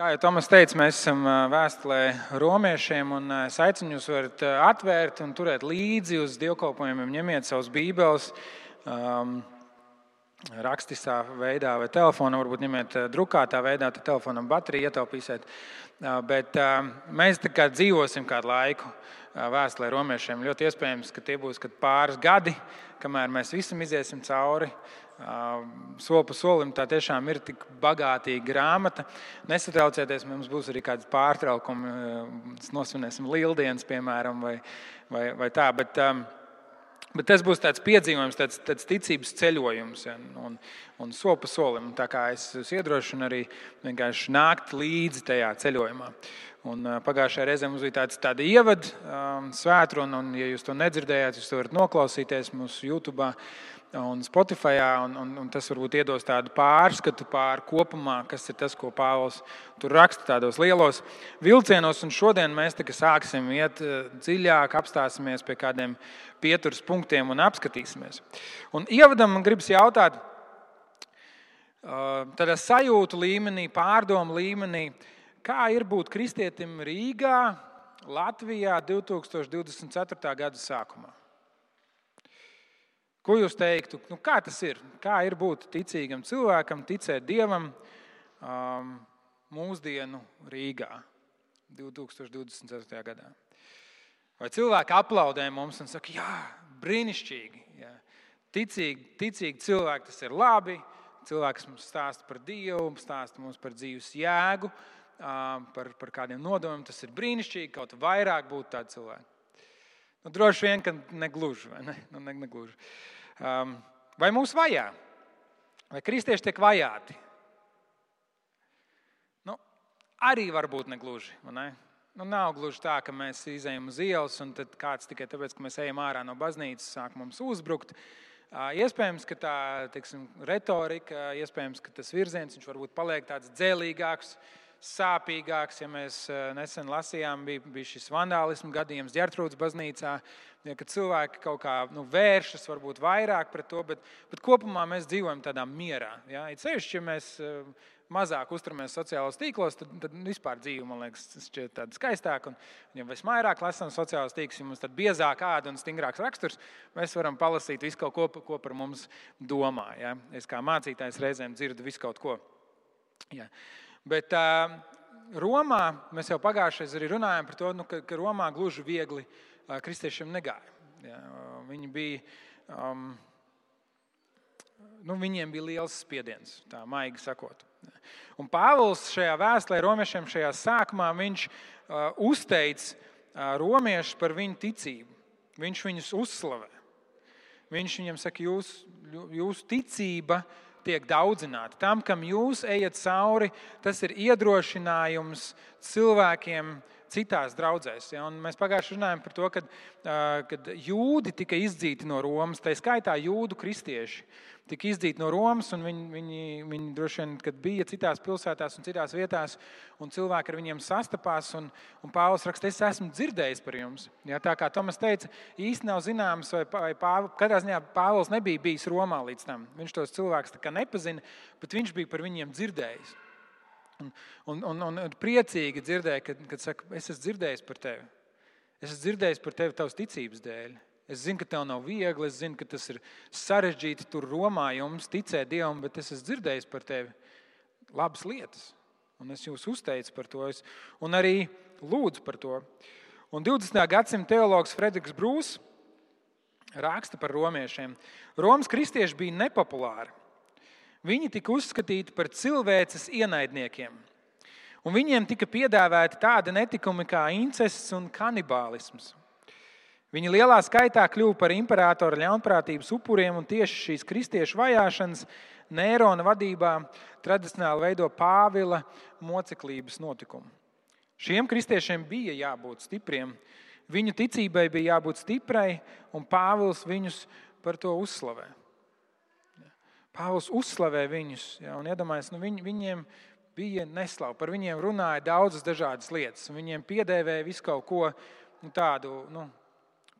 Kā jau Tomas teica, mēs esam vēstulē romiešiem, un es aicinu jūs varat atvērt un turēt līdzi uz dievkalpojumiem, ņemiet savus bībeles. Um, Rakstiskā veidā vai telefonā, varbūt ņemiet drukātā veidā, tad telefonam bateriju ietaupīsiet. Bet mēs tā kā dzīvosim kādu laiku vēstulē romiešiem. Ļoti iespējams, ka tie būs pāris gadi, kamēr mēs visam iziesim cauri. Soli pa solim tā tiešām ir tik bagātīga grāmata. Nesatraucieties, mums būs arī kāds pārtraukumi. Nosvinēsim lieldienas, piemēram, vai, vai, vai tā. Bet, bet tas būs tāds piedzīvojums, tāds, tāds ticības ceļojums ja, un, un soli pa solim. Tā kā es jūs iedrošinu arī vienkārši nākt līdzi tajā ceļojumā. Un, pagājušajā reizē mums bija tāds, tāda ievada um, svētkruna, un, ja jūs to nedzirdējāt, jūs to varat noklausīties mūsu YouTube un Spotify. Un, un, un tas varbūt iedos tādu pārskatu pār kopumā, kas ir tas, ko Pāvils tur raksta tādos lielos vilcienos. Un šodien mēs sāksim iet dziļāk, apstāsimies pie kādiem pieturas punktiem un apskatīsimies. Un ievadam gribas jautāt, tādā sajūtu līmenī, pārdomu līmenī, kā ir būt kristietim Rīgā, Latvijā 2024. gada sākumā. Ko jūs teiktu? Nu, kā tas ir? Kā ir būt ticīgam cilvēkam, ticēt Dievam um, mūsdienu Rīgā 2024. gadā? Vai cilvēki aplaudē mums un saka, jā, brīnišķīgi, jā. Ticīgi, ticīgi cilvēki tas ir labi. Cilvēks mums stāsta par Dievu, stāsta mums par dzīves jēgu, um, par, par kādiem nodomiem. Tas ir brīnišķīgi, kaut vairāk būtu tādi cilvēki. Nu, droši vien, ka negluži. Vai ne? nu, ne, negluži. Um, vai mūs vajā? Vai kristieši tiek vajāti? Nu, arī varbūt negluži. Ne? Nu, nav gluži tā, ka mēs izējām uz ielas un kāds tikai tāpēc, ka mēs ejam ārā no baznīcas, sāk mums uzbrukt. Iespējams, ka tā teiksim, retorika, iespējams, ka tas virziens varbūt paliek tāds dzēlīgāks, sāpīgāks. Ja mēs eh, nesen lasījām, bija, bija šis vandālismu gadījums Gertrūdas baznīcā, ja, kad cilvēki kaut kā nu, vēršas varbūt vairāk pret to, bet, bet kopumā mēs dzīvojam tādā mierā. Ja? It sevišķi, ja mēs eh, mazāk uzturamies sociālajos tīklos, tad, tad vispār dzīve, man liekas, šķiet tāda skaistāka. Un, ja mēs vairāk lasām sociālajos tīklos, ja mums ir biezāka āda un stingrāks raksturs, mēs varam palasīt visu kaut ko, ko par mums domā. Ja? Es kā mācītājs reizēm dzirdu visu kaut ko. Ja. Bet uh, Romā mēs jau pagājušajā arī runājām par to, nu, ka, ka Romā gluži viegli uh, kristiešiem negāja. Ja, viņi bija, um, nu, viņiem bija liels spiediens, tā maigi sakot. Un Pāvils šajā vēstulē romiešiem šajā sākumā viņš uh, uzteic uh, romiešus par viņu ticību. Viņš viņus uzslavē. Viņš viņam saka, jūs, jūsu ticība tiek daudzināti. Tam, kam jūs ejat cauri, tas ir iedrošinājums cilvēkiem citās draudzēs. Ja? Mēs pagājušajā runājām par to, ka jūdi tika izdzīti no Romas, tā skaitā jūdu kristieši tika izdzīti no Romas, un viņi, viņi, viņi droši vien, bija citās pilsētās un citās vietās, un cilvēki ar viņiem sastapās, un, un Pāvils raksta, es esmu dzirdējis par jums. Ja, tā kā Tomas teica, īsti nav zināms, vai, vai Pāv, katrā ziņā Pāvils nebija bijis Romā līdz tam. Viņš tos cilvēkus nepazina, bet viņš bija par viņiem dzirdējis. Un, un, un, un priecīgi dzirdēja, kad, kad saka, es esmu dzirdējis par tevi. Es esmu dzirdējis par tevi tavas ticības dēļ. Es zinu, ka tev nav viegli, es zinu, ka tas ir sarežģīti tur Romā jums ticēt Dievam, bet es esmu dzirdējis par tevi labas lietas. Un es jūs uzteicu par to, un arī lūdzu par to. Un 20. gadsimta teologs Frederiks Brūss raksta par romiešiem. Romas kristieši bija nepopulāri. Viņi tika uzskatīti par cilvēces ienaidniekiem. Un viņiem tika piedāvāti tādi netikumi kā incests un kanibālisms. Viņi lielā skaitā kļuva par imperatora ļaunprātības upuriem, un tieši šīs kristiešu vajāšanas Nērona vadībā tradicionāli veido Pāvila moceklības notikumu. Šiem kristiešiem bija jābūt stipriem, viņu ticībai bija jābūt stiprai, un Pāvils viņus par to uzslavē. Pāvils uzslavē viņus, ja, iedomājieties, nu, viņ, viņiem bija neslava, par viņiem runāja daudzas dažādas lietas, viņiem piedēvēja visu kaut ko nu, tādu. Nu,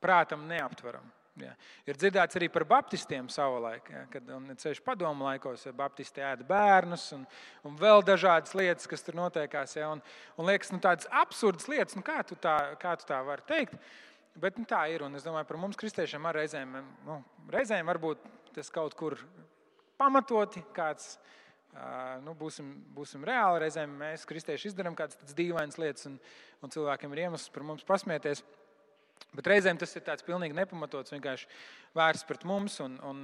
prātam neaptveram. Ja. Ir dzirdēts arī par baptistiem savulaik, ja, kad ceļš padomu laikos, ja baptisti ēda bērnus un, un vēl dažādas lietas, kas tur notiekās. Ja, un, un liekas, nu, tādas absurdas lietas, nu, kā, tu tā, kā tu tā vari teikt. Bet nu, tā ir. Un es domāju, par mums, kristiešiem, ar reizēm, nu, reizēm varbūt tas kaut kur pamatoti. Kāds, nu, būsim, būsim reāli. Reizēm mēs, kristieši, izdarām kādas dīvainas lietas, un, un cilvēkiem ir iemesls par mums pasmieties. Bet reizēm tas ir tāds pilnīgi nepamatots, vienkārši vērsts pret mums. Un, un,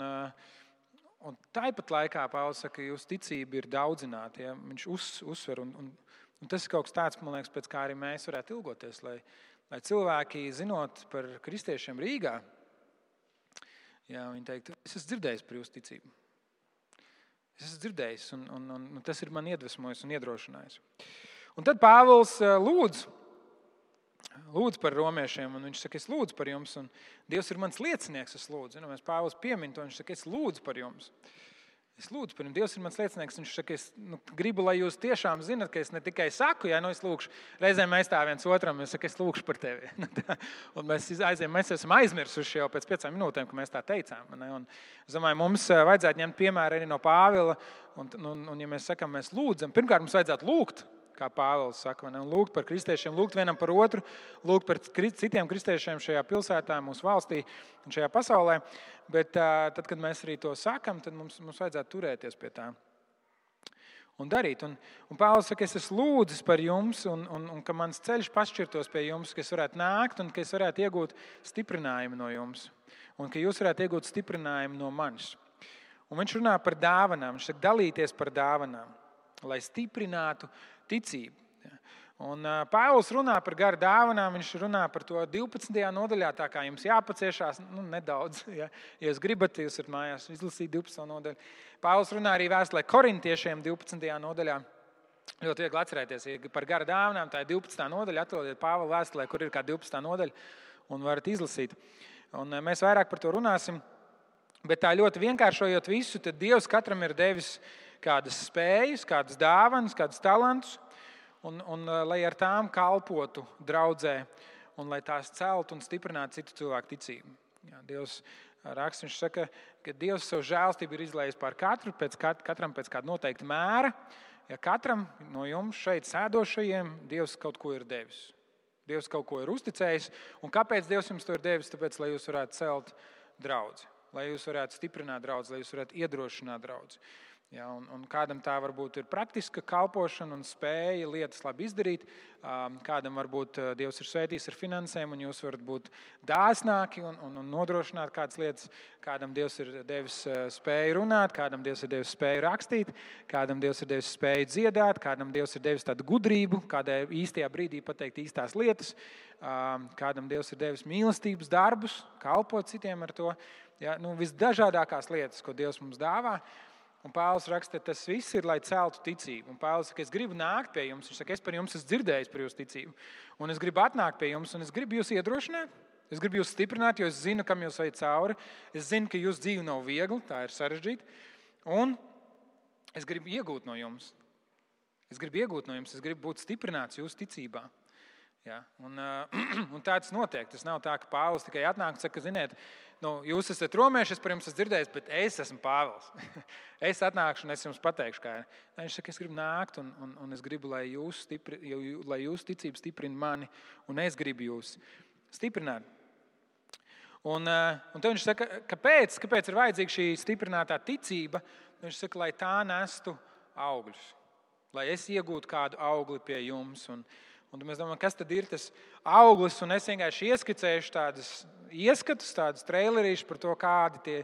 un tāpat laikā Pāvils saka, ka jūsu ticība ir daudzināta. Ja? Viņš uz, uzsver, un, un, un tas ir kaut kas tāds, liekas, pēc kā arī mēs varētu ilgoties. Lai, lai cilvēki, zinot par kristiešiem Rīgā, jā, viņi teiktu, es esmu dzirdējis par jūsu ticību. Es esmu dzirdējis, un, un, un, un tas ir man iedvesmojis un iedrošinājis. Un tad Pāvils lūdz lūdzu par romiešiem, un viņš saka, es lūdzu par jums, un Dievs ir mans liecinieks. Es lūdzu, nu, mēs Pāvils piemin to, viņš saka, es lūdzu par jums. Es lūdzu par jums, Dievs ir mans liecinieks. Viņš saka, es nu, gribu, lai jūs tiešām zinat, ka es ne tikai saku, ja nu es lūgšu, reizēm mēs tā viens otram, saku, es lūgšu par tevi. un mēs aizējām, mēs esam aizmirsuši jau pēc piecām minūtēm, ka mēs tā teicām. Un, es domāju, mums eh, vajadzētu ņemt piemēru arī no Pāvila. Un, un, un, ja mēs sakām, mēs lūdzam, pirmkārt mums vajadzētu lūgt kā Pāvils saka, un lūgt par kristiešiem, lūgt vienam par otru, lūgt par citiem kristiešiem šajā pilsētā, mūsu valstī un šajā pasaulē. Bet tad, kad mēs arī to sakām, tad mums, mums vajadzētu turēties pie tā. Un darīt. Un, un Pāvils saka, es esmu lūdzis par jums, un, un, un ka mans ceļš pašķirtos pie jums, ka es varētu nākt un ka es varētu iegūt stiprinājumu no jums, un ka jūs varētu iegūt stiprinājumu no manis. Un viņš runā par dāvanām, viņš saka, dalīties par dāvanām, lai stiprinātu ticību. Un Pāvils runā par garu dāvanām, viņš runā par to 12. nodaļā. Tā kā jums jāpaciešās nu, nedaudz, ja, ja jūs gribat, jūs varat mājās izlasīt 12. nodaļu. Pāvils runā arī vēstulē korintiešiem 12. nodaļā. Ļoti viegli atcerēties, ja par garu dāvanām tā ir 12. nodaļa. Atrodiet Pāvila vēstulē, kur ir kā 12. nodaļa, un varat izlasīt. Un mēs vairāk par to runāsim. Bet tā ļoti vienkāršojot visu, tad Dievs katram ir devis kādas spējas, kādas dāvanas, kādus talantus un, un eh, lai ar tām kalpotu draudzē, un lai tās celtu un stiprinātu citu cilvēku ticību. Jā, Dievs eh, raksts, viņš saka, ka Dievs savu žēlstību ir izlējis pār katru, pēc kat, katram pēc kāda noteikta mēra. Ja katram no jums šeit sēdošajiem Dievs kaut ko ir devis. Dievs kaut ko ir uzticējis. Un kāpēc Dievs jums to ir devis? Tāpēc, lai jūs varētu celt draugu, lai jūs varētu stiprināt draugu, lai jūs varētu iedrošināt draugu. Ja, un, un kādam tā varbūt ir praktiska kalpošana un spēja lietas labi izdarīt. Kādam varbūt Dievs ir svētījis ar finansēm, un jūs varat būt dāsnāki un, un, un nodrošināt kādas lietas. Kādam Dievs ir devis spēju runāt, kādam Dievs ir devis spēju rakstīt, kādam Dievs ir devis spēju dziedāt, kādam Dievs ir devis tādu gudrību, kādai īstajā brīdī pateikt īstās lietas, kādam Dievs ir devis mīlestības darbus, kalpot citiem ar to. Ja, nu, visdažādākās lietas, ko Dievs mums dāvā. Un Pāvils raksta, tas viss ir, lai celtu ticību. Un Pāvils saka, es gribu nākt pie jums. Viņš saka, es par jums esmu dzirdējis par jūsu ticību. Un es gribu atnākt pie jums, un es gribu jūs iedrošināt. Es gribu jūs stiprināt, jo es zinu, kam jūs ejat cauri. Es zinu, ka jūsu dzīve nav viegla, tā ir sarežģīta. Un es gribu iegūt no jums. Es gribu iegūt no jums, es gribu būt stiprināts jūsu ticībā. Ja? Un, uh, un tā tas notiek. Tas nav tā, ka Pāvils tikai atnāk un saka, ziniet, nu, jūs esat romieši, es par jums esmu dzirdējis, bet es esmu Pāvils. es atnākšu un es jums pateikšu, kā ir. Viņš saka, es gribu nākt un, un, un es gribu, lai jūs, stipri, lai jūs ticība stiprina mani, un es gribu jūs stiprināt. Un, eh, un tad viņš saka, kāpēc, kāpēc ir vajadzīga šī stiprinātā ticība? Viņš saka, lai tā nestu augļus, lai es iegūtu kādu augli pie jums. Un, Un mēs domājam, kas tad ir tas auglis, un es vienkārši ieskicēju tādus ieskatus, tādus trailerīšus par to, kādi tie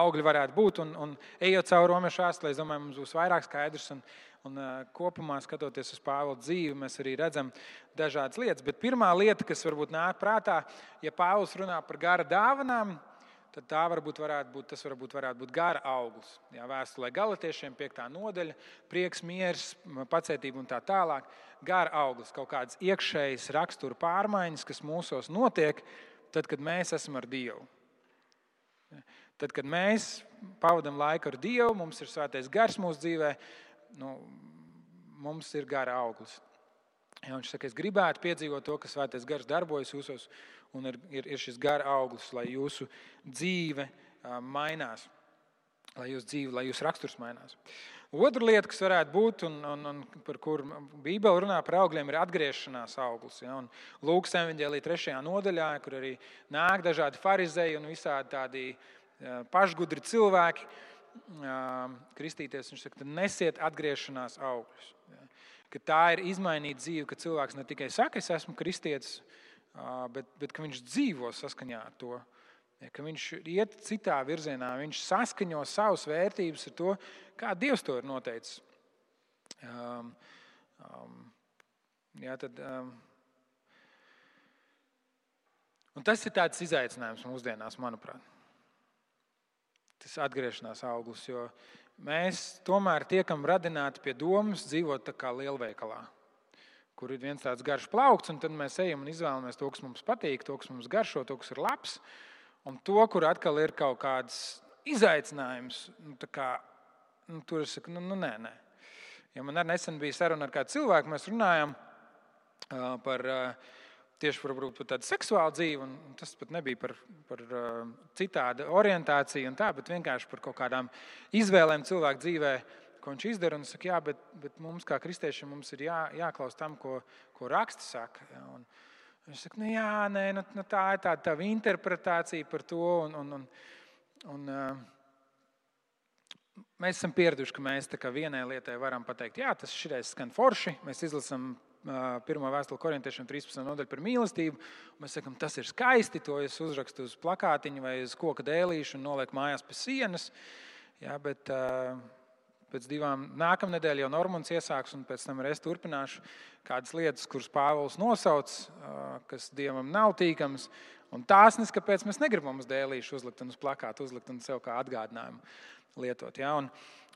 augļi varētu būt. Un, un ejot cauri romešu vēsturē, es domāju, mums būs vairāk skaidrs. Un, un kopumā skatoties uz Pāvila dzīvi, mēs arī redzam dažādas lietas. Bet pirmā lieta, kas varbūt nāk prātā, ja Pāvils runā par gara dāvanām, tad tā varbūt varētu būt, tas varbūt varētu būt gara auglis. Jā, vēstulē galotiešiem, 5. nodaļa, prieks, miers, pacietība un tā tālāk. Gara auglis, kaut kādas iekšējas rakstura pārmaiņas, kas mūsos notiek, tad, kad mēs esam ar Dievu. Tad, kad mēs pavadām laiku ar Dievu, mums ir svētais gars mūsu dzīvē, nu, mums ir gara auglis. Ja, viņš saka, es gribētu piedzīvot to, ka svētais gars darbojas jūsos, un ir, ir, ir šis gara auglis, lai jūsu dzīve mainās, lai jūsu dzīve, lai jūsu raksturs mainās. Otra lieta, kas varētu būt, un, un, un par kuru Bībele runā par augļiem, ir atgriešanās auglis. Ja? Lūks evanģēlī trešajā nodaļā, kur arī nāk dažādi farizēji un visādi tādi pašgudri cilvēki kristīties. Viņš saka, nesiet atgriešanās augļus. Ka tā ir izmainīta dzīve, ka cilvēks ne tikai saka, es esmu kristietis, bet, bet ka viņš dzīvo saskaņā ar to. Ka viņš iet citā virzienā, viņš saskaņo savas vērtības ar to, kā Dievs to ir noteicis. Um, um, jā, tad, um, tas ir tāds izaicinājums mūsdienās, manuprāt. Tas atgriešanās auglis, jo mēs tomēr tiekam radināti pie domas dzīvot tā kā lielveikalā kur ir viens tāds garš plaukts, un tad mēs ejam un izvēlamies to, kas mums patīk, to, kas mums garšo, to, kas ir labs. Un to, kur atkal ir kaut kāds izaicinājums, nu, kā, nu, tur es saku, nu, nu nē, nē. Ja man arī nesen bija saruna ar kādu cilvēku, mēs runājām par uh, tieši par, par tādu seksuālu dzīvi. Tas pat nebija par, par uh, citādu orientāciju, tā, bet vienkārši par kaut kādām izvēlēm cilvēku dzīvē, ko viņš izdara. Un es saku, jā, bet, bet mums, kā kristiešiem, mums ir jā, jāklaus tam, ko, ko raksts saka. Ja, un, Viņš saka, nu, jā, nē, nu, nu, tā ir tāda tava interpretācija par to. Un, un, un, un, uh, mēs esam pieraduši, ka mēs vienai lietai varam pateikt, jā, tas šis skan forši. Mēs izlasām pirmo vēstuli korintiešiem 13. nodaļu par mīlestību. Mēs sakām, tas ir skaisti. To es uzrakstu uz plakātiņa vai uz koka dēlīšu un nolieku mājās pie sienas. Jā, bet, Pēc divām nākamā nedēļa jau Normons iesāks, un pēc tam es turpināšu kādas lietas, kuras Pāvils nosauc, kas dievam nav tīkamas. Tās nes, kāpēc mēs negribam uz dēlīšu uzlikt un uz plakāta uzlikt un sev kā atgādinājumu lietot. Ja? Un,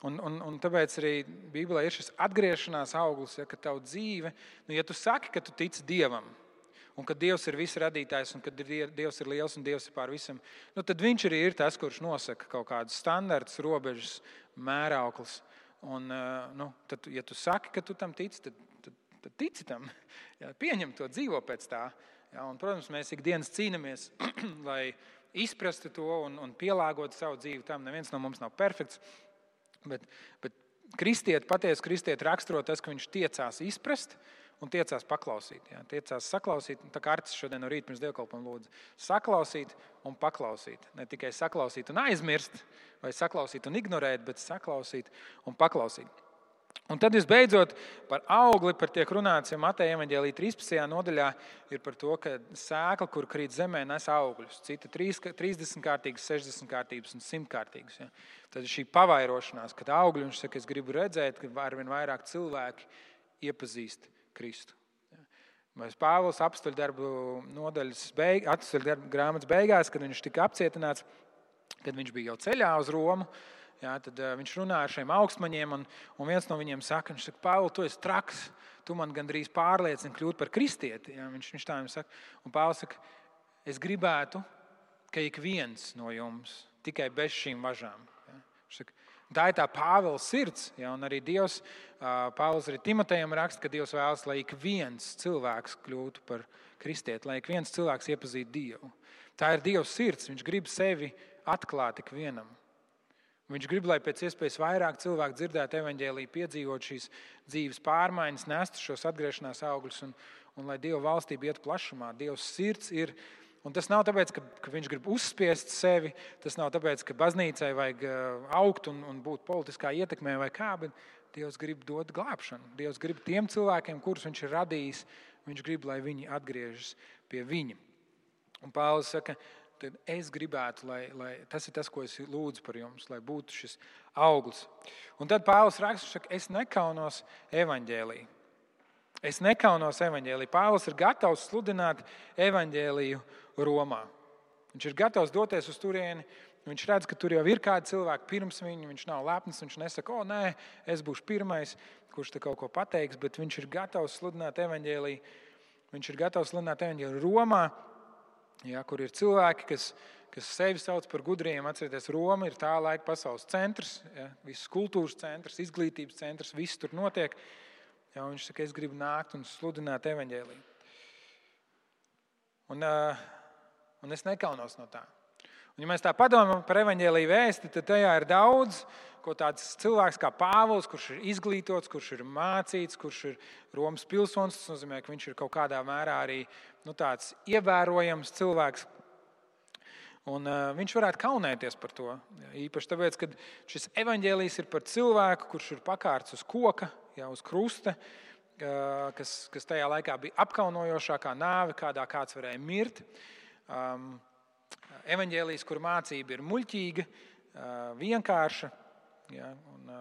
un, un, un tāpēc arī Bībelē ir šis atgriešanās auglis, ja, ka tavu dzīve, nu, ja tu saki, ka tu tici Dievam, un ka Dievs ir viss radītājs, un ka Dievs ir liels un Dievs ir pār visam, nu, tad Viņš arī ir tas, kurš nosaka kaut kādus standartus, robežas, mērauklis. Un, eh, nu, tad, ja tu saki, ka tu tam tici, tad, tad, tad tici tam, jā, pieņem to, dzīvo pēc tā. Jā, un, protams, mēs ikdienas cīnāmies, lai izprastu to un, un pielāgotu savu dzīvi tam. Neviens no mums nav perfekts. Bet, bet kristieti, patiesi kristieti raksturo tas, ka viņš tiecās izprast un tiecās paklausīt. Jā, tiecās saklausīt, tā kā Arcis šodien no rīta pirms dievkalpojuma lūdzu. Saklausīt un paklausīt. Ne tikai saklausīt un aizmirst, vai saklausīt un ignorēt, bet saklausīt un paklausīt. Un tad, visbeidzot, par augli par tiek runāts, ja Mateja evanģēlīja 13. nodaļā ir par to, ka sēkla, kur krīt zemē, nes augļus. Cita 30 kārtīgas, 60 kārtīgas un 100 kārtīgas. Ja. Tad šī pavairošanās, kad augļi, viņš saka, es gribu redzēt, ka arvien vairāk cilvēki iepazīst Kristu. Mēs Pāvils apstuļu darbu nodaļas beig, darbu grāmatas beigās, kad viņš tika apcietināts, kad viņš bija jau ceļā uz Romu. Jā, tad uh, viņš runā ar šiem augstmaņiem, un, un viens no viņiem saka, viņš saka, Pāvils, tu esi traks, tu man gandrīz pārliecini kļūt par kristieti. Jā, viņš, viņš tā viņam saka, un Pāvils saka, es gribētu, ka ik viens no jums tikai bez šīm važām. Jā. Viņš saka, Tā ir tā Pāvila sirds. Ja, arī Dievs, Pāvils arī Timotejam raksta, ka Dievs vēlas, lai ik viens cilvēks kļūtu par kristieti, lai ik viens cilvēks iepazītu Dievu. Tā ir Dieva sirds. Viņš grib sevi atklāt ik vienam. Viņš grib, lai pēc iespējas vairāk cilvēku dzirdētu evaņģēlīju, piedzīvot šīs dzīves pārmaiņas, nestu šos atgriešanās augļus un, un lai Dieva valstība iet plašumā. Dieva sirds ir Un tas nav tāpēc, ka, ka viņš grib uzspiest sevi, tas nav tāpēc, ka baznīcai vajag augt un, un būt politiskā ietekmē vai kā, bet Dievs grib dot glābšanu. Dievs grib tiem cilvēkiem, kurus viņš ir radījis, viņš grib, lai viņi atgriežas pie viņa. Un Pāvils saka, tad es gribētu, lai, lai tas ir tas, ko es lūdzu par jums, lai būtu šis auglis. Un tad Pāvils raksta, ka es nekaunos evaņģēlīju. Es nekaunos evaņģēlīju. Pāvils ir gatavs sludināt evaņģēlīju Romā. Viņš ir gatavs doties uz turieni. Viņš redz, ka tur jau ir kādi cilvēki pirms viņa. Viņš nav lepns. Viņš nesaka, o, nē, es būšu pirmais, kurš te kaut ko pateiks, bet viņš ir gatavs sludināt evaņģēlīju. Viņš ir gatavs sludināt evaņģēlīju Romā, ja, kur ir cilvēki, kas, kas sevi sauc par gudriem. Atcerieties, Roma ir tā laika pasaules centrs, ja, visas kultūras centrs, izglītības centrs, viss tur notiek. Ja, viņš saka, es gribu nākt un sludināt evaņģēlīju. Un, un es nekaunos no tā. Un, ja mēs tā padomājam par evaņģēlīju vēsti, tad tajā ir daudz ko tāds cilvēks kā Pāvils, kurš ir izglītots, kurš ir mācīts, kurš ir Romas pilsonis. Tas nozīmē, ka viņš ir kaut kādā mērā arī nu, tāds ievērojams cilvēks. Un, uh, viņš varētu kaunēties par to. Īpaši tāpēc, ka šis evaņģēlijs ir par cilvēku, kurš ir pakārts uz koka, jau uz krusta, uh, kas, kas tajā laikā bija apkaunojošākā nāve, kādā kāds varēja mirt. Um, evaņģēlijs, kur mācība ir muļķīga, uh, vienkārša, Ja? Un,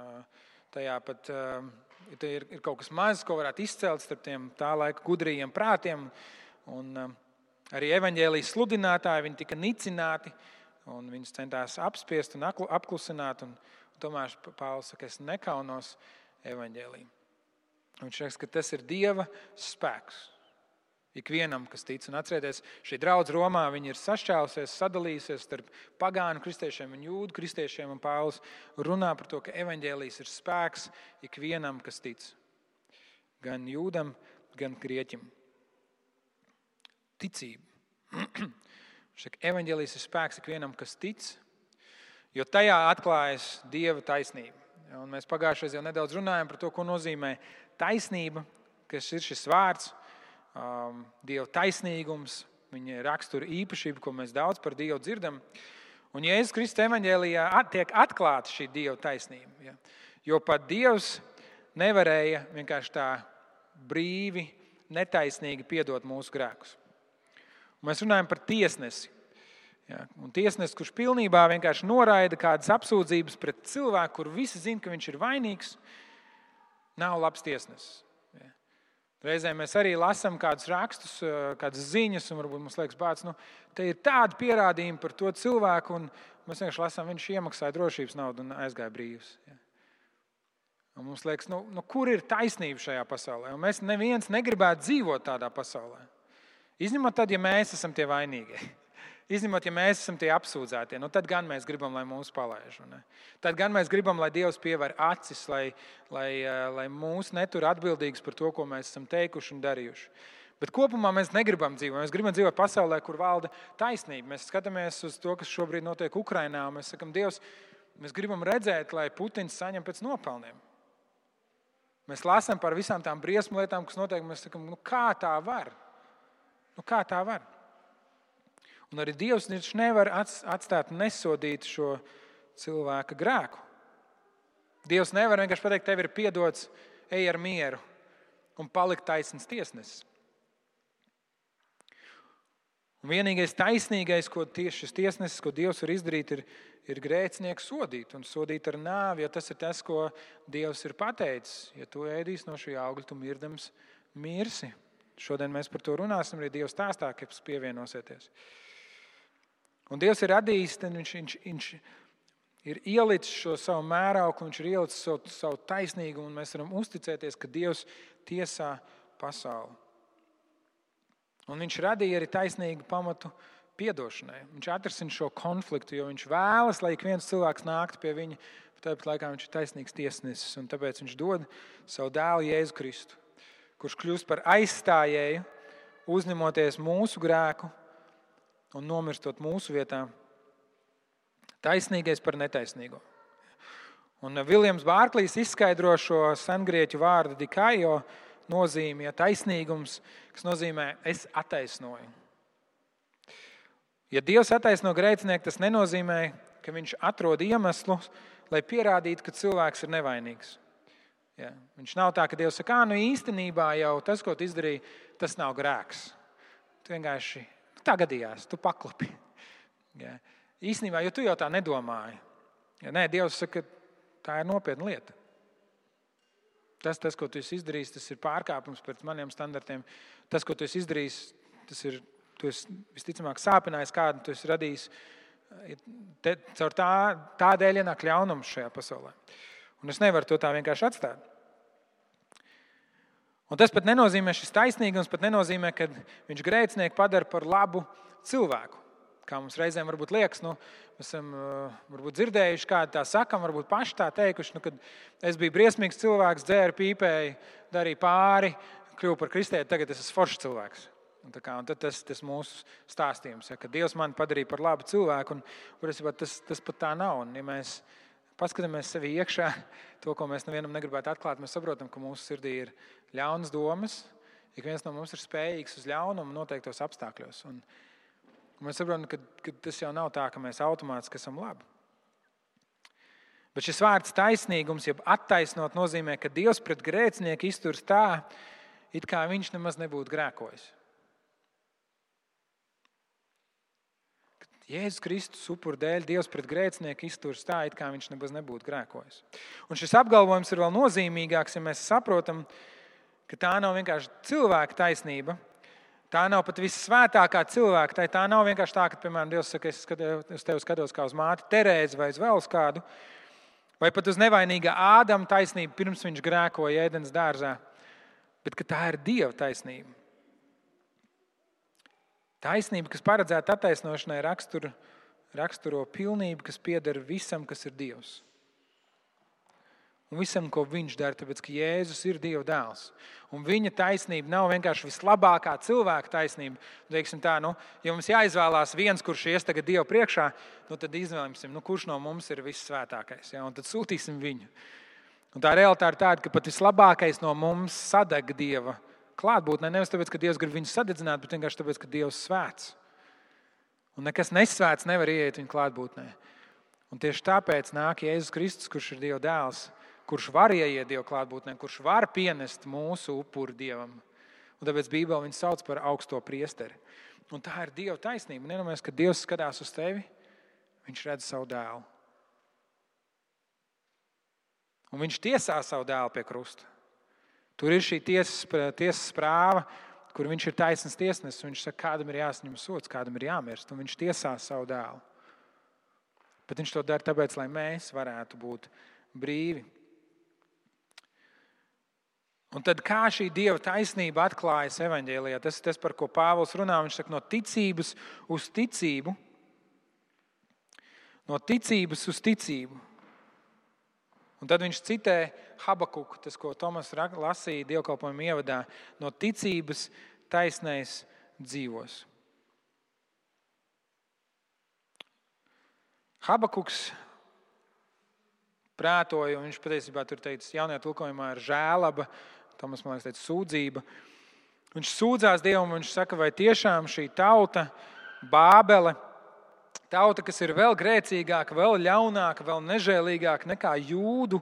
tajā pat ir, ir kaut kas mazs, ko varētu izcelt starp tiem tā laika gudriem prātiem. Un, arī evaņģēlijas sludinātāji tika nicināti, un viņus centās apspiest un apklusināt. Un, un tomēr Pāvils saka, es nekaunos evaņģēlīm. Viņš saka, ka tas ir Dieva spēks. Ikvienam, kas tic, un atcerieties, šī draudzene Romā ir sašķēlusies, sadalījusies starp pagānu kristiešiem un jūdu kristiešiem. Un Pāvils runā par to, ka evaņģēlijas ir spēks ikvienam, kas tic. Gan jūdam, gan grieķim. Ticība. Šeit evaņģēlijas ir spēks ikvienam, kas tic, jo tajā atklājas dieva taisnība. Un mēs pagājušajā jau nedaudz runājām par to, ko nozīmē taisnība, kas ir šis vārds um, Dieva taisnīgums, viņa rakstura īpašība, ko mēs daudz par Dievu dzirdam. Un Jēzus Kristus evanģēlijā tiek atklāta šī Dieva taisnība. Ja? Jo pat Dievs nevarēja vienkārši tā brīvi, netaisnīgi piedot mūsu grēkus. Un mēs runājam par tiesnesi. Ja? Un tiesnesis, kurš pilnībā vienkārši noraida kādas apsūdzības pret cilvēku, kur visi zina, ka viņš ir vainīgs, nav labs tiesnesis. Reizēm mēs arī lasām kādus rakstus, eh, kādas ziņas, un varbūt mums liekas, bāc, nu, te ir tādi pierādījumi par to cilvēku, un mēs vienkārši lasām, viņš iemaksāja drošības naudu un aizgāja brīvs. Ja. Un mums liekas, nu, nu, kur ir taisnība šajā pasaulē? Un mēs neviens negribētu dzīvot tādā pasaulē. Izņemot tad, ja mēs esam tie vainīgie. Izņemot, ja mēs esam tie apsūdzētie, nu tad gan mēs gribam, lai mūs palaiž. Ne? Tad gan mēs gribam, lai Dievs pievēr acis, lai, lai, eh, lai mūs netur atbildīgus par to, ko mēs esam teikuši un darījuši. Bet kopumā mēs negribam dzīvot. Mēs gribam dzīvot pasaulē, kur valda taisnība. Mēs skatāmies uz to, kas šobrīd notiek Ukrajinā. Mēs sakām, Dievs, mēs gribam redzēt, lai Putins saņem pēc nopelniem. Mēs lasām par visām tām briesmu lietām, kas notiek. Mēs sakām, nu, kā tā var? Nu, kā tā var? Un arī Dievs nevar atstāt nesodīt šo cilvēka grēku. Dievs nevar vienkārši pateikt, tev ir piedots, ej ar mieru un palikt taisnīgs tiesnesis. Un vienīgais taisnīgais, ko tieši šis tiesnesis, ko Dievs var izdarīt, ir, ir grēcinieku sodīt un sodīt ar nāvi, jo tas ir tas, ko Dievs ir pateicis. Ja tu ēdīsi no šī augļa, tu mirdams mirsi. Šodien mēs par to runāsim, arī Dievs stāstā, kas pievienosieties. Un Dievs ir radījis, viņš, viņš, viņš ir ielicis šo savu mērauklu, viņš ir ielicis savu, savu taisnīgumu, un mēs varam uzticēties, ka Dievs tiesā pasauli. Un viņš radīja arī taisnīgu pamatu piedošanai. Viņš atrisina šo konfliktu, jo viņš vēlas, lai ik viens cilvēks nāktu pie viņa. Tāpat laikā viņš ir taisnīgs tiesnesis, tāpēc viņš dod savu dēlu Jēzu Kristu, kurš kļūst par aizstājēju, uzņemoties mūsu grēku un nomirstot mūsu vietā. Taisnīgais par netaisnīgo. Un Viljams Bārklīs izskaidro šo sengrieķu vārdu dikājo nozīmi, ja taisnīgums, kas nozīmē es attaisnoju. Ja Dievs attaisno grēcinieku, tas nenozīmē, ka viņš atrod iemeslu, lai pierādītu, ka cilvēks ir nevainīgs. Ja, viņš nav tā, ka Dievs saka, nu īstenībā jau tas, ko tu izdarīji, tas nav grēks. Tu vienkārši tā gadījās, tu paklupi. Ja. Īsnībā, jo tu jau tā nedomāji. Ja, nē, Dievs saka, tā ir nopietna lieta. Tas, tas, ko tu esi izdarījis, tas ir pārkāpums pret maniem standartiem. Tas, ko tu esi izdarījis, tas ir esi visticamāk sāpinājis kādu, tu esi radījis. Te, caur tā, tādēļ ienāk ļaunums šajā pasaulē. Un es nevaru to tā vienkārši atstāt. Un tas pat nenozīmē, šis taisnīgums pat nenozīmē, ka viņš grēcinieku padara par labu cilvēku. Kā mums reizēm liekas, nu, mēs esam varbūt dzirdējuši, kā tā sakām, varbūt paši tā teikuši, nu, kad es biju briesmīgs cilvēks, dzēru pīpēju, darīju pāri, kļuvu par kristieti, tagad es esmu foršs cilvēks. Un kā, un tas ir mūsu stāstījums, ja, ka Dievs mani padarīja par labu cilvēku. Un, un, tas, tas pat tā nav. Un, ja mēs paskatāmies sevi iekšā, to, ko mēs nevienam negribētu atklāt, mēs saprotam, ka mūsu sirdī ir ļaunas domas. Ik viens no mums ir spējīgs uz ļaunumu noteiktos apstākļos. Un, mēs saprotam, ka, ka tas jau nav tā, ka mēs automātiski esam labi. Bet šis vārds taisnīgums, jeb attaisnot, nozīmē, ka Dievs pret grēcinieku izturas tā, it kā viņš nemaz nebūtu grēkojis. Jēzus Kristus upuru dēļ Dievs pret grēcinieku izturas tā, it kā viņš nemaz nebūtu grēkojis. Un šis apgalvojums ir vēl nozīmīgāks, ja mēs saprotam, ka tā nav vienkārši cilvēka taisnība, Tā nav pat vissvētākā cilvēka. Tā, tā nav vienkārši tā, ka, piemēram, Dievs saka, es, es tevi skatos kā uz māti Terēzi vai uz vēl uz kādu, vai pat uz nevainīga Ādama taisnību, pirms viņš grēkoja ēdienas dārzā. Bet tā ir Dieva taisnība. Taisnība, kas paredzēta attaisnošanai, raksturo, raksturo pilnību, kas pieder visam, kas ir Dievs un visam, ko viņš dara, tāpēc ka Jēzus ir Dieva dēls. Un viņa taisnība nav vienkārši vislabākā cilvēka taisnība. Teiksim tā, nu, ja mums jāizvēlās viens, kurš ies tagad Dieva priekšā, nu, tad izvēlēsim, nu, kurš no mums ir vissvētākais. Ja? Un tad sūtīsim viņu. Un tā realitāte ir tāda, ka pat vislabākais no mums sadeg Dieva klātbūtnē. Nevis tāpēc, ka Dievs grib viņu sadedzināt, bet vienkārši tāpēc, ka Dievs ir svēts. Un nekas nesvēts nevar ieiet viņa klātbūtnē. Un tieši tāpēc nāk Jēzus Kristus, kurš ir Dieva dēls kurš var ieiet Dieva klātbūtnē, kurš var pienest mūsu upuri Dievam. Un tāpēc Bībeli viņu sauc par augsto priesteri. Un tā ir Dieva taisnība. Nedomājies, ka Dievs skatās uz tevi, viņš redz savu dēlu. Un viņš tiesā savu dēlu pie krusta. Tur ir šī tiesas, tiesas prāva, kur viņš ir taisnīgs tiesnesis. Viņš saka, kādam ir jāsaņem sots, kādam ir jāmirst, un viņš tiesā savu dēlu. Bet viņš to dara tāpēc, lai mēs varētu būt brīvi. Un tad kā šī dieva taisnība atklājas evanģēlijā, tas ir tas, par ko Pāvils runā. Viņš saka, no ticības uz ticību. No ticības uz ticību. Un tad viņš citē Habakuku, tas, ko Tomas lasīja dievkalpojuma ievadā. No ticības taisnais dzīvos. Habakuks prātoja, un viņš patiesībā tur teica, jaunajā tulkojumā ir žēlaba Tomas man liekas, teica, sūdzība. Viņš sūdzās Dievam, viņš saka, vai tiešām šī tauta, Bābele, tauta, kas ir vēl grēcīgāka, vēl ļaunāka, vēl nežēlīgāka nekā jūdu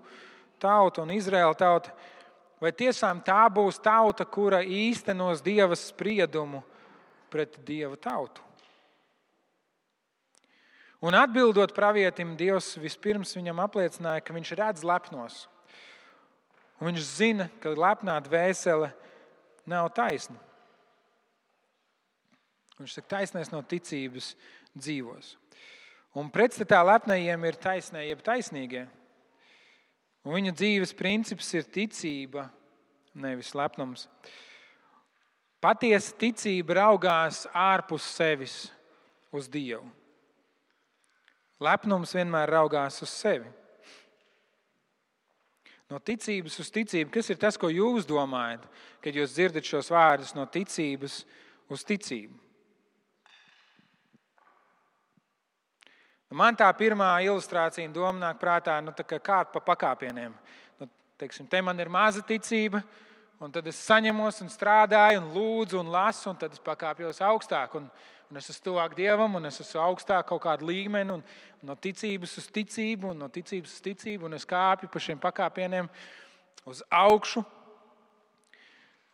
tauta un Izraēla tauta, vai tiešām tā būs tauta, kura īstenos Dieva spriedumu pret Dieva tautu? Un atbildot pravietim, Dievs vispirms viņam apliecināja, ka viņš redz lepnos. Un viņš zina, ka lepnā dvēsele nav taisna. Viņš saka, taisnēs no ticības dzīvos. Un pretstatā lepnajiem ir taisnē, jeb taisnīgie. Un viņa dzīves princips ir ticība, nevis lepnums. Patiesa ticība raugās ārpus sevis uz Dievu. Lepnums vienmēr raugās uz sevi. No ticības uz ticību, kas ir tas, ko jūs domājat, kad jūs dzirdat šos vārdus no ticības uz ticību? Man tā pirmā ilustrācija un doma nāk prātā, nu, kā kāda pa pakāpieniem. Nu, teiksim, te man ir maza ticība, un tad es saņemos un strādāju, un lūdzu, un lasu, un tad es pakāpjos augstāk. Un, un es esmu tuvāk Dievam, un es esmu augstāk kaut kādā līmenī, un no ticības uz ticību, un no ticības uz ticību, un es kāpju pa šiem pakāpieniem uz augšu.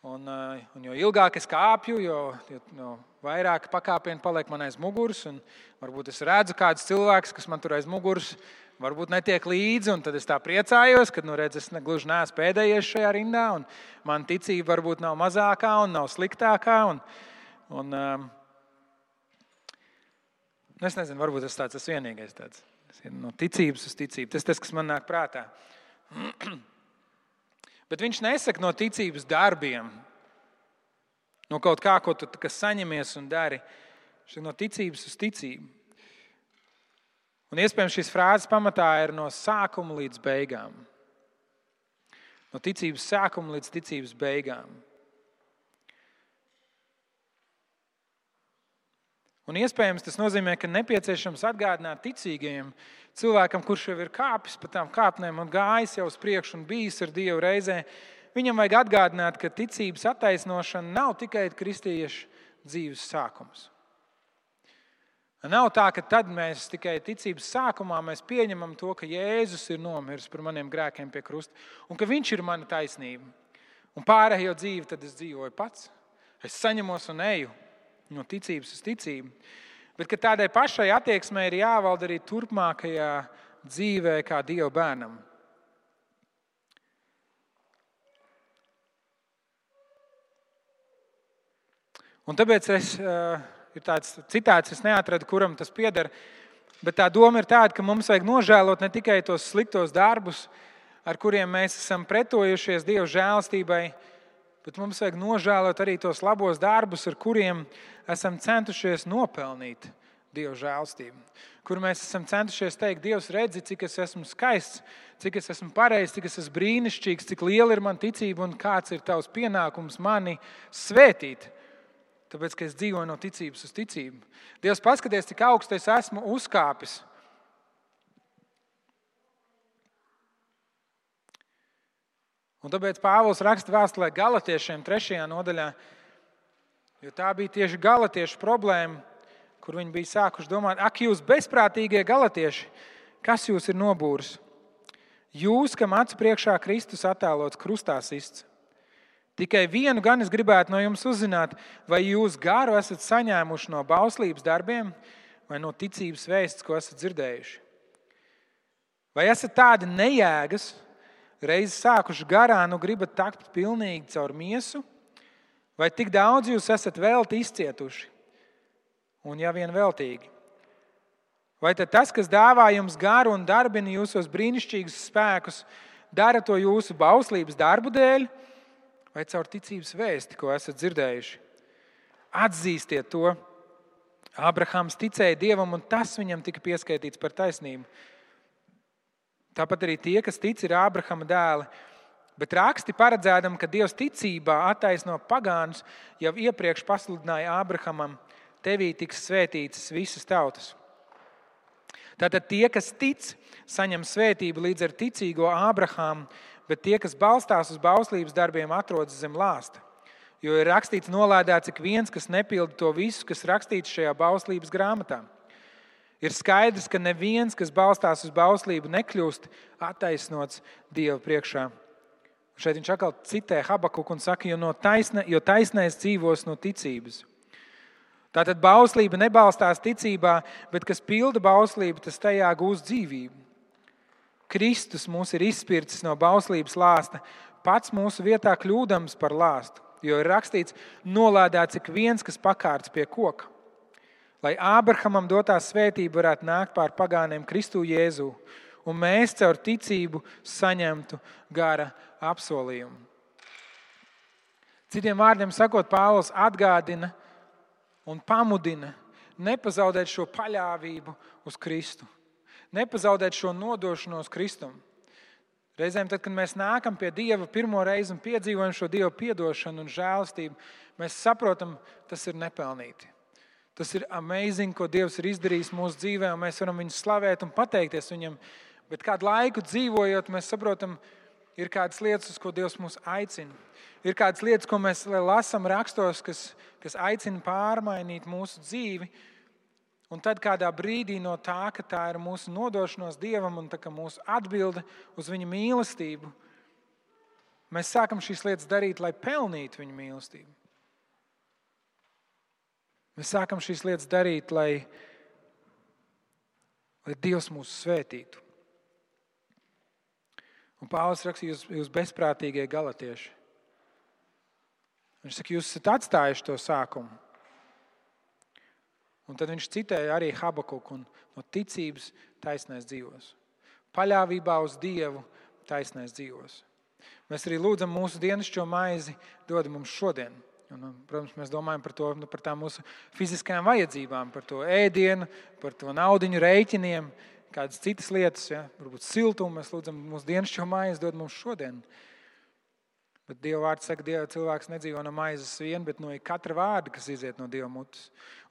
Un, eh, un jo ilgāk es kāpju, jo, jo, vairāk pakāpienu paliek man aiz muguras. Varbūt es redzu kādus cilvēkus, kas man tur aiz muguras varbūt netiek līdzi. Tad es tā priecājos, ka nu, redz, es gluži neesmu pēdējais šajā rindā. Man ticība varbūt nav mazākā un nav sliktākā. Un, un, um, es nezinu, varbūt tas tāds ir vienīgais. Tāds. No ticības uz ticību. Tas ir tas, kas man nāk prātā. Bet viņš nesaka no ticības darbiem, no kaut kā, ko tu saņemies un dari. no ticības uz ticību. Un iespējams šīs frāzes pamatā ir no sākuma līdz beigām. No ticības sākuma līdz ticības beigām. Un iespējams tas nozīmē, ka nepieciešams atgādināt ticīgajiem cilvēkam, kurš jau ir kāpis pa tām kāpnēm un gājis jau uz priekšu un bijis ar Dievu reizē. Viņam vajag atgādināt, ka ticības attaisnošana nav tikai kristiešu dzīves sākums. Nav tā, ka tad mēs tikai ticības sākumā pieņemam to, ka Jēzus ir nomiris par maniem grēkiem pie krusta un ka Viņš ir mana taisnība. Un pārējo dzīvi tad es dzīvoju pats. Es saņemos un eju no ticības uz ticību. Bet tādai pašai attieksmei ir jāvalda arī turpmākajā dzīvē, kā Dieva bērnam. Un tāpēc es. Uh, ir tāds citāts, es neatradu, kuram tas pieder. Bet tā doma ir tāda, ka mums vajag nožēlot ne tikai tos sliktos darbus, ar kuriem mēs esam pretojušies Dieva žēlstībai, bet mums vajag nožēlot arī tos labos darbus, ar kuriem esam centušies nopelnīt Dieva žēlstību. Kur mēs esam centušies teikt, Dievs, redzi, cik es esmu skaists, cik es esmu pareizs, cik es esmu brīnišķīgs, cik liela ir mana ticība un kāds ir tavs pienākums mani svētīt. Tāpēc, ka es dzīvoju no ticības uz ticību. Dievs, paskaties, cik augstu es esmu uzkāpis. Un tāpēc Pāvils raksta vēstulē Galatiešiem, 3. nodaļā, jo tā bija tieši Galatiešu problēma, kur viņi bija sākuši domāt, ak, jūs bezprātīgie galatieši, kas jūs ir nobūris? Jūs, kam acu priekšā Kristus attēlots krustā sists. Tikai vienu gan es gribētu no jums uzzināt, vai jūs garu esat saņēmuši no bauslības darbiem vai no ticības vēsts, ko esat dzirdējuši. Vai esat tādi nejēgas, reiz sākuši garā, nu gribat takt pilnīgi caur miesu, vai tik daudz jūs esat velti izcietuši? Un ja vien veltīgi. Vai tas, kas dāvā jums garu un darbina jūsos brīnišķīgus spēkus, dara to jūsu bauslības darbu dēļ? vai caur ticības vēsti, ko esat dzirdējuši. Atzīstiet to. Abrahams ticēja Dievam, un tas viņam tika pieskaitīts par taisnību. Tāpat arī tie, kas tic, ir Abrahama dēli. Bet raksti paredzēdam, ka Dievs ticībā attaisno pagānus, jau iepriekš pasludināja Abrahamam, tevī tiks svētītas visas tautas. Tātad tie, kas tic, saņem svētību līdz ar ticīgo Abrahamu, bet tie, kas balstās uz bauslības darbiem, atrodas zem lāsta. Jo ir rakstīts, nolādēts ik viens, kas nepilda to visu, kas rakstīts šajā bauslības grāmatā. Ir skaidrs, ka neviens, kas balstās uz bauslību, nekļūst attaisnots Dieva priekšā. Šeit viņš atkal citē Habakuku un saka, jo, no taisna, jo taisnais dzīvos no ticības. Tātad bauslība nebalstās ticībā, bet kas pilda bauslību, tas tajā gūs dzīvību. Kristus mūs ir izspircis no bauslības lāsta, pats mūsu vietā kļūdams par lāstu. Jo ir rakstīts, nolādēts ik viens, kas pakārts pie koka. Lai Ābrahamam dotā svētība varētu nākt pār pagāniem Kristu Jēzu, un mēs caur ticību saņemtu gara apsolījumu. Citiem vārdiem sakot, Pāvils atgādina un pamudina nepazaudēt šo paļāvību uz Kristu nepazaudēt šo nodošanos Kristum. Reizēm, tad, kad mēs nākam pie Dieva pirmo reizi un piedzīvojam šo Dieva atdošanu un žēlastību, mēs saprotam, tas ir nepelnīti. Tas ir amazing, ko Dievs ir izdarījis mūsu dzīvē, un mēs varam viņu slavēt un pateikties viņam. Bet kādu laiku dzīvojot, mēs saprotam, ir kādas lietas, uz ko Dievs mūs aicina. Ir kādas lietas, ko mēs lasām rakstos, kas, kas aicina pārmainīt mūsu dzīvi. Un tad kādā brīdī no tā, ka tā ir mūsu nodošanos Dievam un mūsu atbilde uz viņa mīlestību, mēs sākam šīs lietas darīt, lai pelnītu viņa mīlestību. Mēs sākam šīs lietas darīt, lai, lai Dievs mūs svētītu. Un Pāvils rakstīja, jūs, jūs bezprātīgie galatieši. Viņš saka, jūs esat atstājuši to sākumu. Un tad viņš citēja arī Habakuku no ticības taisnēs dzīvos. Paļāvībā uz Dievu taisnēs dzīvos. Mēs arī lūdzam mūsu dienascho maizi, dod mums šodien. Un, un, protams, mēs domājam par, to, nu, par tām mūsu fiziskajām vajadzībām, par to ēdienu, par to naudu rēķiniem, kādas citas lietas, ja? varbūt siltumu. Mēs lūdzam, mūsu dienas šo maizi dod mums šodien. Bet Dieva vārds saka, ka cilvēks nedzīvo no maizes vien, bet no katra vārda, kas iziet no Dieva mutes.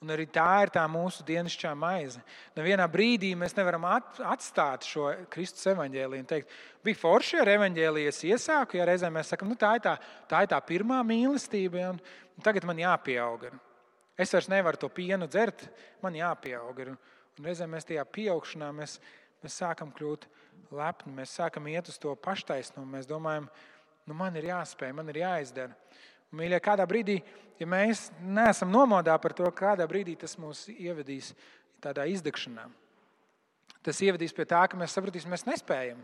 Un arī tā ir tā mūsu dienasčā maize. Nevienā brīdī mēs nevaram atstāt šo Kristus evaņģēliju un teikt, bija forši ar evaņģēliju, es iesāku, ja reizē mēs sakām, nu, tā, ir tā, tā ir tā pirmā mīlestība, ja, un, un tagad man jāpieaug. Es vairs nevaru to pienu dzert, man jāpieaug. Un, un reizē mēs tajā pieaugšanā mēs, mēs sākam kļūt lepni, mēs sākam iet uz to paštaisnumu. Mēs domājam, ka Nu, man ir jāspēj, man ir jāizdara. Un, mīļie, kādā brīdī, ja mēs neesam nomodā par to, kādā brīdī tas mūs ievedīs tādā izdegšanā, tas ievedīs pie tā, ka mēs sapratīsim, mēs nespējam.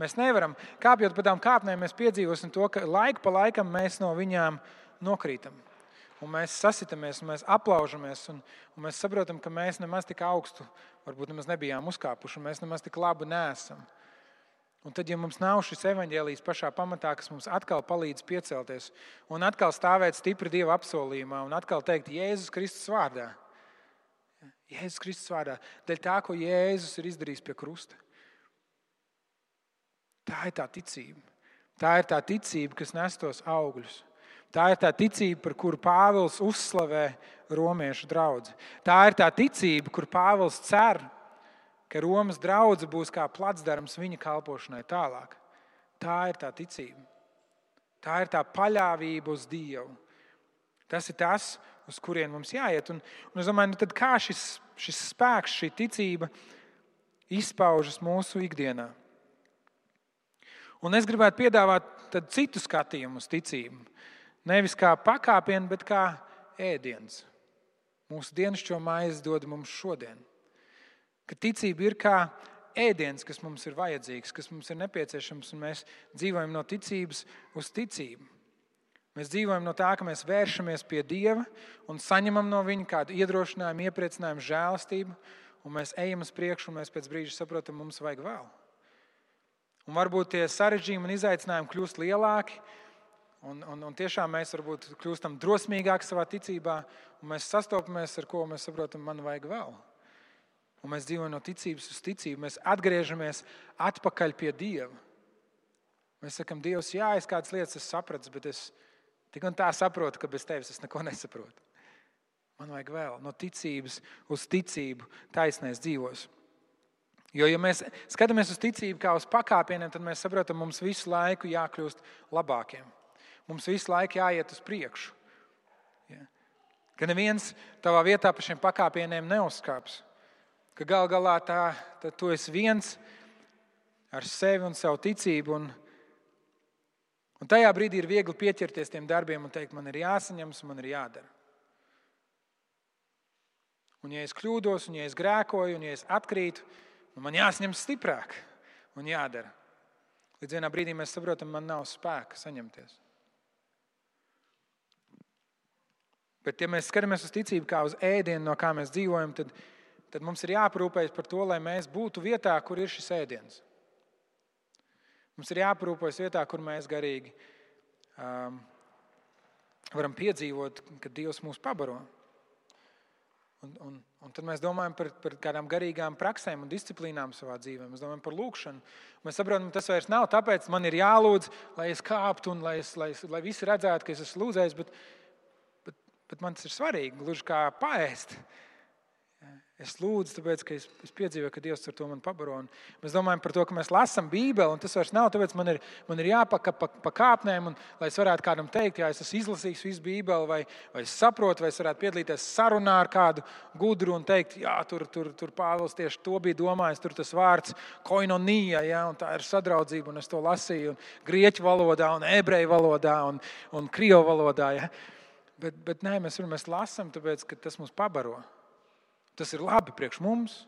Mēs nevaram, kāpjot pa tām kāpnēm, mēs piedzīvosim to, ka laiku pa laikam mēs no viņām nokrītam. Un mēs sasitamies, un mēs aplaužamies, un, un mēs saprotam, ka mēs nemaz tik augstu, varbūt nemaz nebijām uzkāpuši, un mēs nemaz tik labi nesam. Un tad, ja mums nav šis evaņģēlijs pašā pamatā, kas mums atkal palīdz piecelties un atkal stāvēt stipri Dieva apsolījumā un atkal teikt Jēzus Kristus vārdā, Jēzus Kristus vārdā, dēļ tā, ko Jēzus ir izdarījis pie krusta. Tā ir tā ticība. Tā ir tā ticība, kas nes tos augļus. Tā ir tā ticība, par kuru Pāvils uzslavē romiešu draugu. Tā ir tā ticība, kur Pāvils cer ka Romas draudzene būs kā placdarms viņa kalpošanai tālāk. Tā ir tā ticība. Tā ir tā paļāvība uz Dievu. Tas ir tas, uz kurien mums jāiet. Un, un es domāju, nu kā šis, šis spēks, šī ticība izpaužas mūsu ikdienā. Un es gribētu piedāvāt citu skatījumu uz ticību. Nevis kā pakāpienu, bet kā ēdiens. Mūsu dienascho maizi dod mums šodien ka ticība ir kā ēdiens, kas mums ir vajadzīgs, kas mums ir nepieciešams, un mēs dzīvojam no ticības uz ticību. Mēs dzīvojam no tā, ka mēs vēršamies pie Dieva un saņemam no Viņa kādu iedrošinājumu, iepriecinājumu, žēlastību, un mēs ejam uz priekšu, un mēs pēc brīža saprotam, mums vajag vēl. Un varbūt tie sarežģījumi un izaicinājumi kļūst lielāki, un, un, un tiešām mēs varbūt kļūstam drosmīgāki savā ticībā, un mēs sastopamies ar ko mēs saprotam, man vajag vēl. Un mēs dzīvojam no ticības uz ticību. Mēs atgriežamies atpakaļ pie Dieva. Mēs sakām, Dievs, jā, es kādas lietas sapratu, bet es tik un tā saprotu, ka bez tevis es neko nesaprotu. Man vajag vēl no ticības uz ticību, taisnēs dzīvos. Jo, ja mēs skatāmies uz ticību kā uz pakāpieniem, tad mēs saprotam, ka mums visu laiku jākļūst labākiem. Mums visu laiku jāiet uz priekšu. Ja? Ka neviens tavā vietā pa šiem pakāpieniem neuzkāps ka gal galā tā, tu esi viens ar sevi un savu ticību. Un, un tajā brīdī ir viegli pieķerties tiem darbiem un teikt, man ir jāsaņems, man ir jādara. Un, ja es kļūdos, un ja es grēkoju, un ja es atkrītu, nu man jāsaņem stiprāk un jādara. Līdz vienā brīdī mēs saprotam, man nav spēka saņemties. Bet, ja mēs skatāmies uz ticību kā uz ēdienu, no kā mēs dzīvojam, tad tad mums ir jāparūpējas par to, lai mēs būtu vietā, kur ir šis ēdiens. Mums ir jāparūpējas vietā, kur mēs garīgi um, varam piedzīvot, ka Dievs mūs pabaro. Un, un, un tad mēs domājam par, par kādām garīgām praksēm un disciplīnām savā dzīvē. Mēs domājam par lūgšanu. Mēs saprotam, ka tas vairs nav tāpēc, man ir jālūdz, lai es kāptu un lai, es, lai, lai visi redzētu, ka es esmu lūdzējis, bet, bet, bet man tas ir svarīgi, gluži kā paēst. Es lūdzu, tāpēc, ka es, es piedzīvoju, ka Dievs ar to man pabaro. Un mēs domājam par to, ka mēs lasām Bībeli, un tas vairs nav tāpēc, man ir, man ir jāpaka pa, pa kāpnēm, un, lai es varētu kādam teikt, ja es esmu izlasījis visu Bībeli, vai, vai es saprotu, vai es varētu piedalīties sarunā ar kādu gudru un teikt, jā, tur, tur, tur Pāvils tieši to bija domājis, tur tas vārds koinonija, ja, un tā ir sadraudzība, un es to lasīju grieķu valodā, un ebreju valodā, un, un krievu valodā. Ja. Bet, bet nē, mēs, mēs lasām, tāpēc, ka tas mums pabaro. Tas ir labi priekš mums.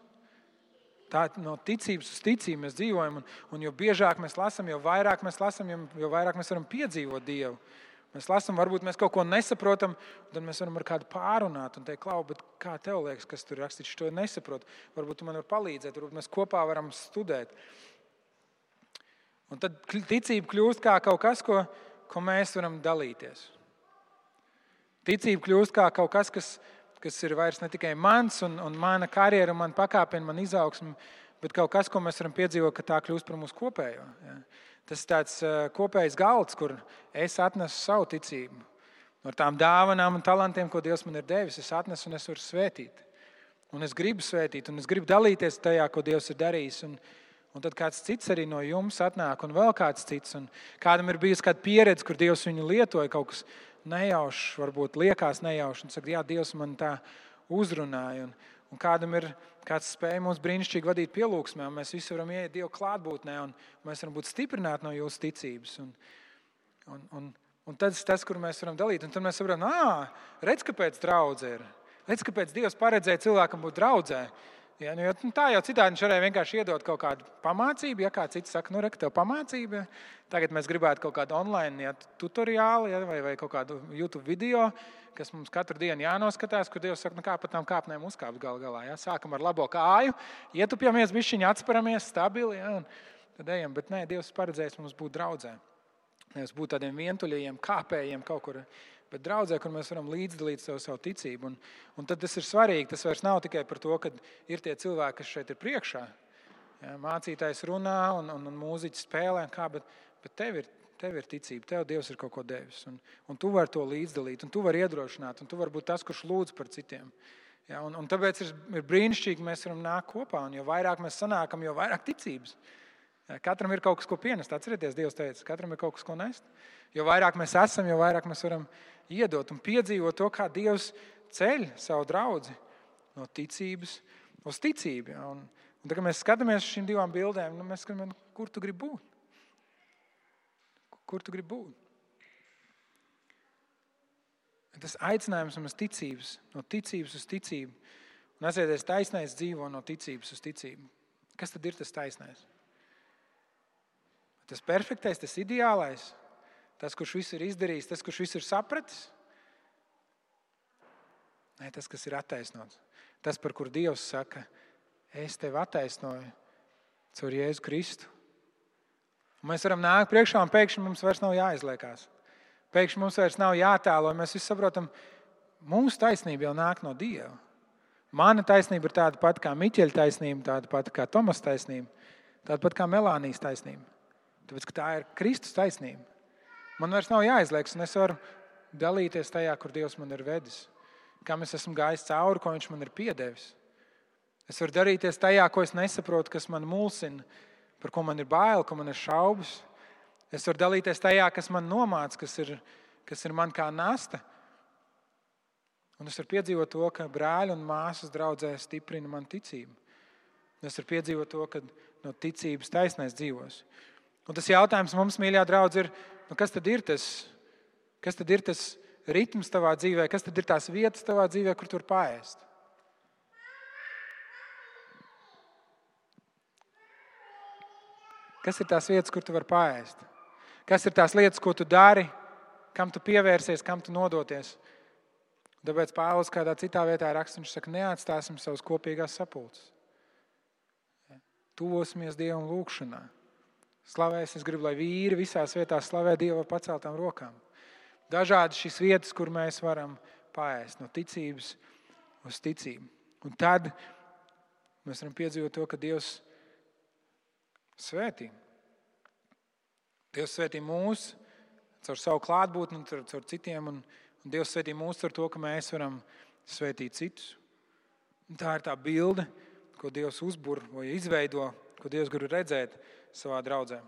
Tā no ticības uz ticību mēs dzīvojam. Un, un jo biežāk mēs lasām, jo vairāk mēs lasām, jo, jo vairāk mēs varam piedzīvot Dievu. Mēs lasām, varbūt mēs kaut ko nesaprotam, tad mēs varam ar kādu pārunāt un teikt, Klau, kā tev liekas, kas tur rakstīts, to nesaprotu. Varbūt tu man vari palīdzēt, varbūt mēs kopā varam studēt. Un tad ticība kļūst kā kaut kas, ko, ko mēs varam dalīties. Ticība kļūst kā kaut kas, kas, kas ir vairs ne tikai mans un, un mana karjera, man pakāpiena, man izaugsme, bet kaut kas, ko mēs varam piedzīvot, ka tā kļūst par mūsu kopējo. Ja. Tas ir tāds uh, kopējs galds, kur es atnesu savu ticību. Ar tām dāvanām un talantiem, ko Dievs man ir devis, es atnesu un es varu svētīt. Un es gribu svētīt, un es gribu dalīties tajā, ko Dievs ir darījis. Un, un tad kāds cits arī no jums atnāk, un vēl kāds cits. Kādam ir bijusi kāda pieredze, kur Dievs viņu lietoja kaut kas nejaušs, varbūt liekas nejaušs, un saka, Jā, Dievs man tā uzrunāja. Un, un kādam ir kāds spēja mums brīnišķīgi vadīt pielūgsmē, un mēs visi varam iet Dieva klātbūtnē, un mēs varam būt stiprināti no jūsu ticības. Un, un, un, un tas ir tas, kur mēs varam dalīt. Un tad mēs saprotam, ah, redz, kāpēc draudzē ir. Redz, kāpēc Dievs paredzēja cilvēkam būt draudzē. Ja, nu, nu, tā jau citādi viņš varēja vienkārši iedot kaut kādu pamācību. Ja kāds cits saka, nu, re, tev pamācība. Tagad mēs gribētu kaut kādu online ja, tutoriālu ja, vai, vai kaut kādu YouTube video, kas mums katru dienu jānoskatās, kur Dievs saka, nu, kā pa tām kāpnēm uzkāpt gal galā. Ja. Sākam ar labo kāju, ietupjamies, bišķiņi atsperamies, stabili. Ja, tad ejam, bet nē, Dievs paredzējis mums būt draudzē. Nevis būt tādiem vientuļiem, kāpējiem kaut kur bet draudzē, kur mēs varam līdzdalīt savu, savu ticību. Un, un tad tas ir svarīgi. Tas vairs nav tikai par to, ka ir tie cilvēki, kas šeit ir priekšā. Ja, mācītājs runā un, un, un mūziķis spēlē, kā, bet, bet tev, ir, tev ir ticība, tev Dievs ir kaut ko devis. Un, un tu vari to līdzdalīt, un tu vari iedrošināt, un tu vari būt tas, kurš lūdz par citiem. Ja, un, un tāpēc ir, ir brīnišķīgi, ka mēs varam nākt kopā. Un jo vairāk mēs sanākam, jo vairāk ticības. Ja, katram ir kaut kas, ko pienest. Atcerieties, Dievs teica, katram ir kaut kas, ko nest. Jo vairāk mēs esam, jo vairāk mēs varam iedot un piedzīvot to, kā Dievs ceļ savu draugu no ticības uz ticību. Ja? Un, un tad, kad mēs skatāmies uz šīm divām bildēm, nu, mēs skatāmies, kur tu gribi būt. Kur tu gribi būt? Tas aicinājums uz ticības, no ticības uz ticību. Un atcerieties, taisnais dzīvo no ticības uz ticību. Kas tad ir tas taisnais? Tas perfektais, tas ideālais, tas, kurš visu ir izdarījis, tas, kurš visu ir sapratis. Nē, tas, kas ir attaisnots. Tas, par kur Dievs saka, es tevi attaisnoju caur Jēzu Kristu. Un mēs varam nākt priekšā un pēkšņi mums vairs nav jāizliekās. Pēkšņi mums vairs nav jātēlo. Mēs visi saprotam, mūsu taisnība jau nāk no Dieva. Mana taisnība ir tāda pati kā Miķeļa taisnība, tāda pati kā Tomas taisnība, tāda pati kā Melānijas taisnība. Tāpēc tā ir Kristus taisnība. Man vairs nav jāizliekas, un es varu dalīties tajā, kur Dievs man ir vedis, kam es esmu gājis cauri, ko Viņš man ir piedevis. Es varu darīties tajā, ko es nesaprotu, kas man mulsina, par ko man ir bail, ko man ir šaubas. Es varu dalīties tajā, kas man nomāca, kas ir, kas ir man kā nasta. Un es varu piedzīvot to, ka brāļi un māsas draudzē stiprina man ticību. Es varu piedzīvot to, ka no ticības taisnēs dzīvos. Un tas jautājums mums, mīļā draudzene, ir, nu kas tad ir tas, kas tad ir tas ritms tavā dzīvē, kas tad ir tās vietas tavā dzīvē, kur tur pāriest? Kas ir tās vietas, kur tu vari pāriest? Kas ir tās lietas, ko tu dari, kam tu pievērsies, kam tu nodoties? Tāpēc Pāvils kādā citā vietā raksta, viņš saka, neatstāsim savus kopīgās sapulces. Tuvosimies Dievam lūgšanā. Slavēs, es gribu, lai vīri visās vietās slavē Dievu ar paceltām rokām. Dažādi šīs vietas, kur mēs varam pāriest no ticības uz ticību. Un tad mēs varam piedzīvot to, ka Dievs svētī. Dievs svētī mūs caur savu klātbūtni caur, caur citiem, un, un Dievs svētī mūs ar to, ka mēs varam svētīt citus. Un tā ir tā bilde, ko Dievs uzbūr vai izveido, ko Dievs grib redzēt savā draudzē.